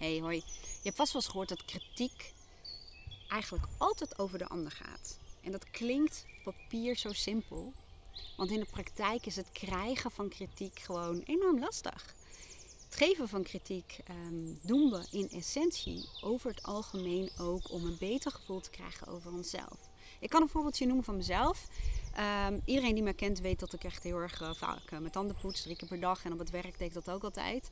Hey hoi, je hebt vast wel eens gehoord dat kritiek eigenlijk altijd over de ander gaat. En dat klinkt op papier zo simpel, want in de praktijk is het krijgen van kritiek gewoon enorm lastig. Het geven van kritiek um, doen we in essentie over het algemeen ook om een beter gevoel te krijgen over onszelf. Ik kan een voorbeeldje noemen van mezelf. Ehm, iedereen die me kent weet dat ik echt heel erg uh, vaak uh, mijn tanden poets, drie keer per dag. En op het werk deed ik dat ook altijd.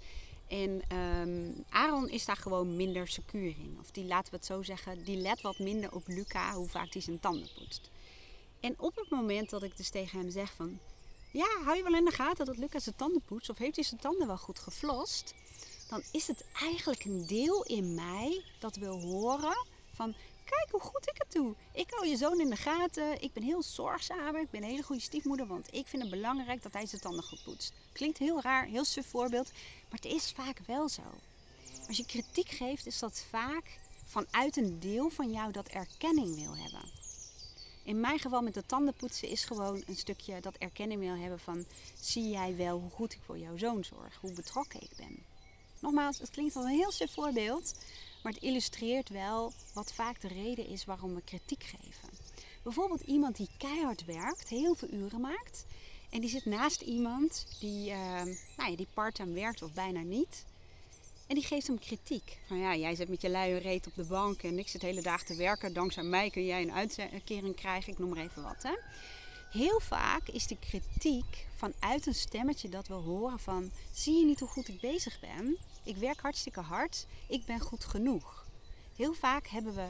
En um, Aaron is daar gewoon minder secuur in. Of die, laten we het zo zeggen, die let wat minder op Luca, hoe vaak hij zijn tanden poetst. En op het moment dat ik dus tegen hem zeg van... Ja, hou je wel in de gaten dat Luca zijn tanden poetst? Of heeft hij zijn tanden wel goed geflost? Dan is het eigenlijk een deel in mij dat wil horen van... Kijk hoe goed ik het doe. Ik hou je zoon in de gaten. Ik ben heel zorgzaam. Ik ben een hele goede stiefmoeder. Want ik vind het belangrijk dat hij zijn tanden goed poetst. Klinkt heel raar, heel suf voorbeeld. Maar het is vaak wel zo. Als je kritiek geeft, is dat vaak vanuit een deel van jou dat erkenning wil hebben. In mijn geval met de tandenpoetsen is gewoon een stukje dat erkenning wil hebben van... Zie jij wel hoe goed ik voor jouw zoon zorg? Hoe betrokken ik ben? Nogmaals, het klinkt als een heel suf voorbeeld. Maar het illustreert wel wat vaak de reden is waarom we kritiek geven. Bijvoorbeeld iemand die keihard werkt, heel veel uren maakt. En die zit naast iemand die, uh, nou ja, die part-time werkt of bijna niet. En die geeft hem kritiek. Van ja, jij zit met je luie reet op de bank en ik zit de hele dag te werken. Dankzij mij kun jij een uitkering krijgen. Ik noem maar even wat. Hè. Heel vaak is die kritiek vanuit een stemmetje dat we horen van... Zie je niet hoe goed ik bezig ben? Ik werk hartstikke hard. Ik ben goed genoeg. Heel vaak hebben we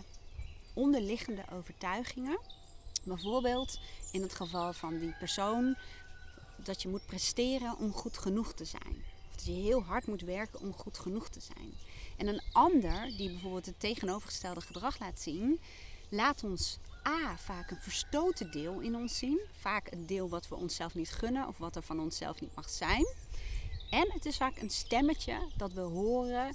onderliggende overtuigingen. Bijvoorbeeld in het geval van die persoon dat je moet presteren om goed genoeg te zijn. Of dat je heel hard moet werken om goed genoeg te zijn. En een ander die bijvoorbeeld het tegenovergestelde gedrag laat zien, laat ons A vaak een verstoten deel in ons zien. Vaak een deel wat we onszelf niet gunnen of wat er van onszelf niet mag zijn. En het is vaak een stemmetje dat we horen: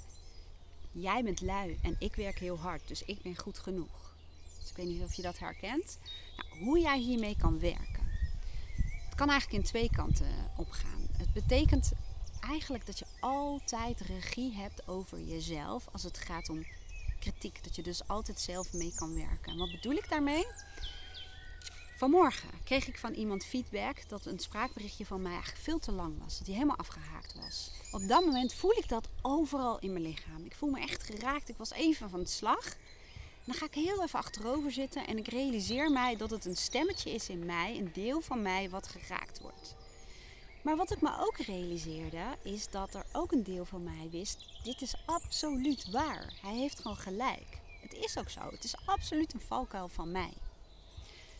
jij bent lui en ik werk heel hard, dus ik ben goed genoeg. Dus ik weet niet of je dat herkent. Nou, hoe jij hiermee kan werken. Het kan eigenlijk in twee kanten opgaan. Het betekent eigenlijk dat je altijd regie hebt over jezelf als het gaat om kritiek. Dat je dus altijd zelf mee kan werken. En wat bedoel ik daarmee? Vanmorgen kreeg ik van iemand feedback dat een spraakberichtje van mij eigenlijk veel te lang was. Dat hij helemaal afgehaakt was. Op dat moment voel ik dat overal in mijn lichaam. Ik voel me echt geraakt. Ik was even van de slag. Dan ga ik heel even achterover zitten en ik realiseer mij dat het een stemmetje is in mij, een deel van mij wat geraakt wordt. Maar wat ik me ook realiseerde, is dat er ook een deel van mij wist: dit is absoluut waar. Hij heeft gewoon gelijk. Het is ook zo. Het is absoluut een valkuil van mij.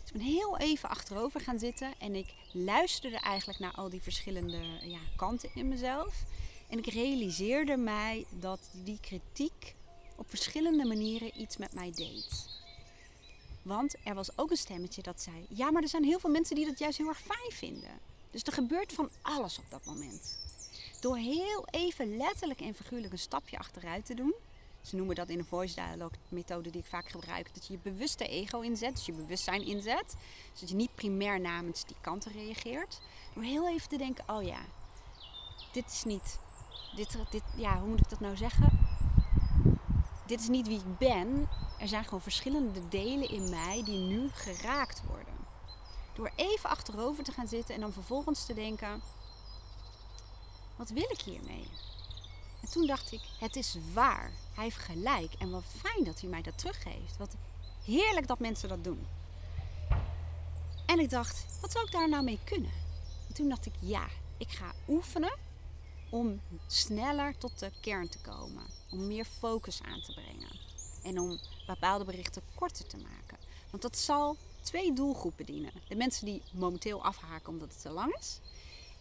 Dus ik ben heel even achterover gaan zitten en ik luisterde eigenlijk naar al die verschillende ja, kanten in mezelf. En ik realiseerde mij dat die kritiek op verschillende manieren iets met mij deed. Want er was ook een stemmetje dat zei: Ja, maar er zijn heel veel mensen die dat juist heel erg fijn vinden. Dus er gebeurt van alles op dat moment. Door heel even letterlijk en figuurlijk een stapje achteruit te doen. Ze noemen dat in de voice dialogue methode die ik vaak gebruik. Dat je je bewuste ego inzet, dus je bewustzijn inzet. Zodat je niet primair namens die kanten reageert. Door heel even te denken, oh ja, dit is niet... Dit, dit, ja, hoe moet ik dat nou zeggen? Dit is niet wie ik ben. Er zijn gewoon verschillende delen in mij die nu geraakt worden. Door even achterover te gaan zitten en dan vervolgens te denken: wat wil ik hiermee? En toen dacht ik: het is waar. Hij heeft gelijk. En wat fijn dat hij mij dat teruggeeft. Wat heerlijk dat mensen dat doen. En ik dacht: wat zou ik daar nou mee kunnen? En toen dacht ik: ja, ik ga oefenen om sneller tot de kern te komen. Om meer focus aan te brengen. En om bepaalde berichten korter te maken. Want dat zal twee doelgroepen dienen. De mensen die momenteel afhaken omdat het te lang is.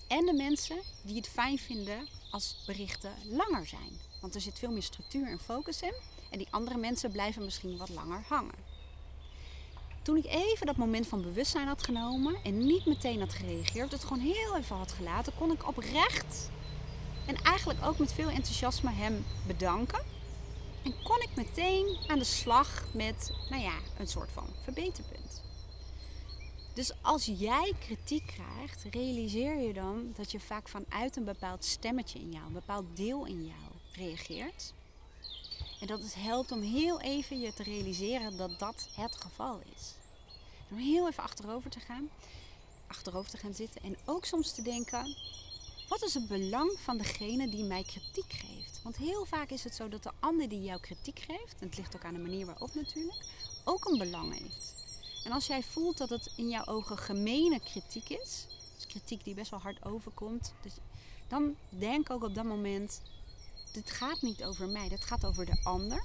En de mensen die het fijn vinden als berichten langer zijn. Want er zit veel meer structuur en focus in. En die andere mensen blijven misschien wat langer hangen. Toen ik even dat moment van bewustzijn had genomen en niet meteen had gereageerd, het gewoon heel even had gelaten, kon ik oprecht en eigenlijk ook met veel enthousiasme hem bedanken. En kon ik meteen aan de slag met, nou ja, een soort van verbeterpunt. Dus als jij kritiek krijgt, realiseer je dan dat je vaak vanuit een bepaald stemmetje in jou, een bepaald deel in jou reageert. En dat het helpt om heel even je te realiseren dat dat het geval is. Om heel even achterover te gaan, achterover te gaan zitten en ook soms te denken: wat is het belang van degene die mij kritiek geeft? Want heel vaak is het zo dat de ander die jou kritiek geeft, en het ligt ook aan de manier waarop natuurlijk, ook een belang heeft. En als jij voelt dat het in jouw ogen gemene kritiek is, dus kritiek die best wel hard overkomt, dus dan denk ook op dat moment: dit gaat niet over mij, dit gaat over de ander.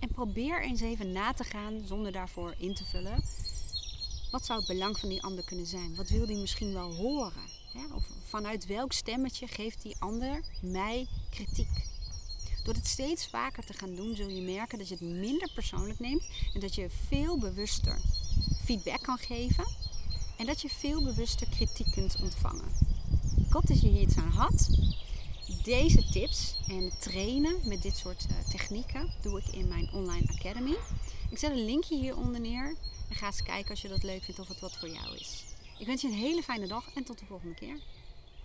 En probeer eens even na te gaan zonder daarvoor in te vullen. Wat zou het belang van die ander kunnen zijn? Wat wil die misschien wel horen? Of vanuit welk stemmetje geeft die ander mij kritiek? Door het steeds vaker te gaan doen, zul je merken dat je het minder persoonlijk neemt en dat je veel bewuster feedback kan geven en dat je veel bewuster kritiek kunt ontvangen. Ik hoop dat je hier iets aan had. Deze tips en trainen met dit soort uh, technieken doe ik in mijn online academy. Ik zet een linkje hieronder neer en ga eens kijken als je dat leuk vindt of het wat voor jou is. Ik wens je een hele fijne dag en tot de volgende keer.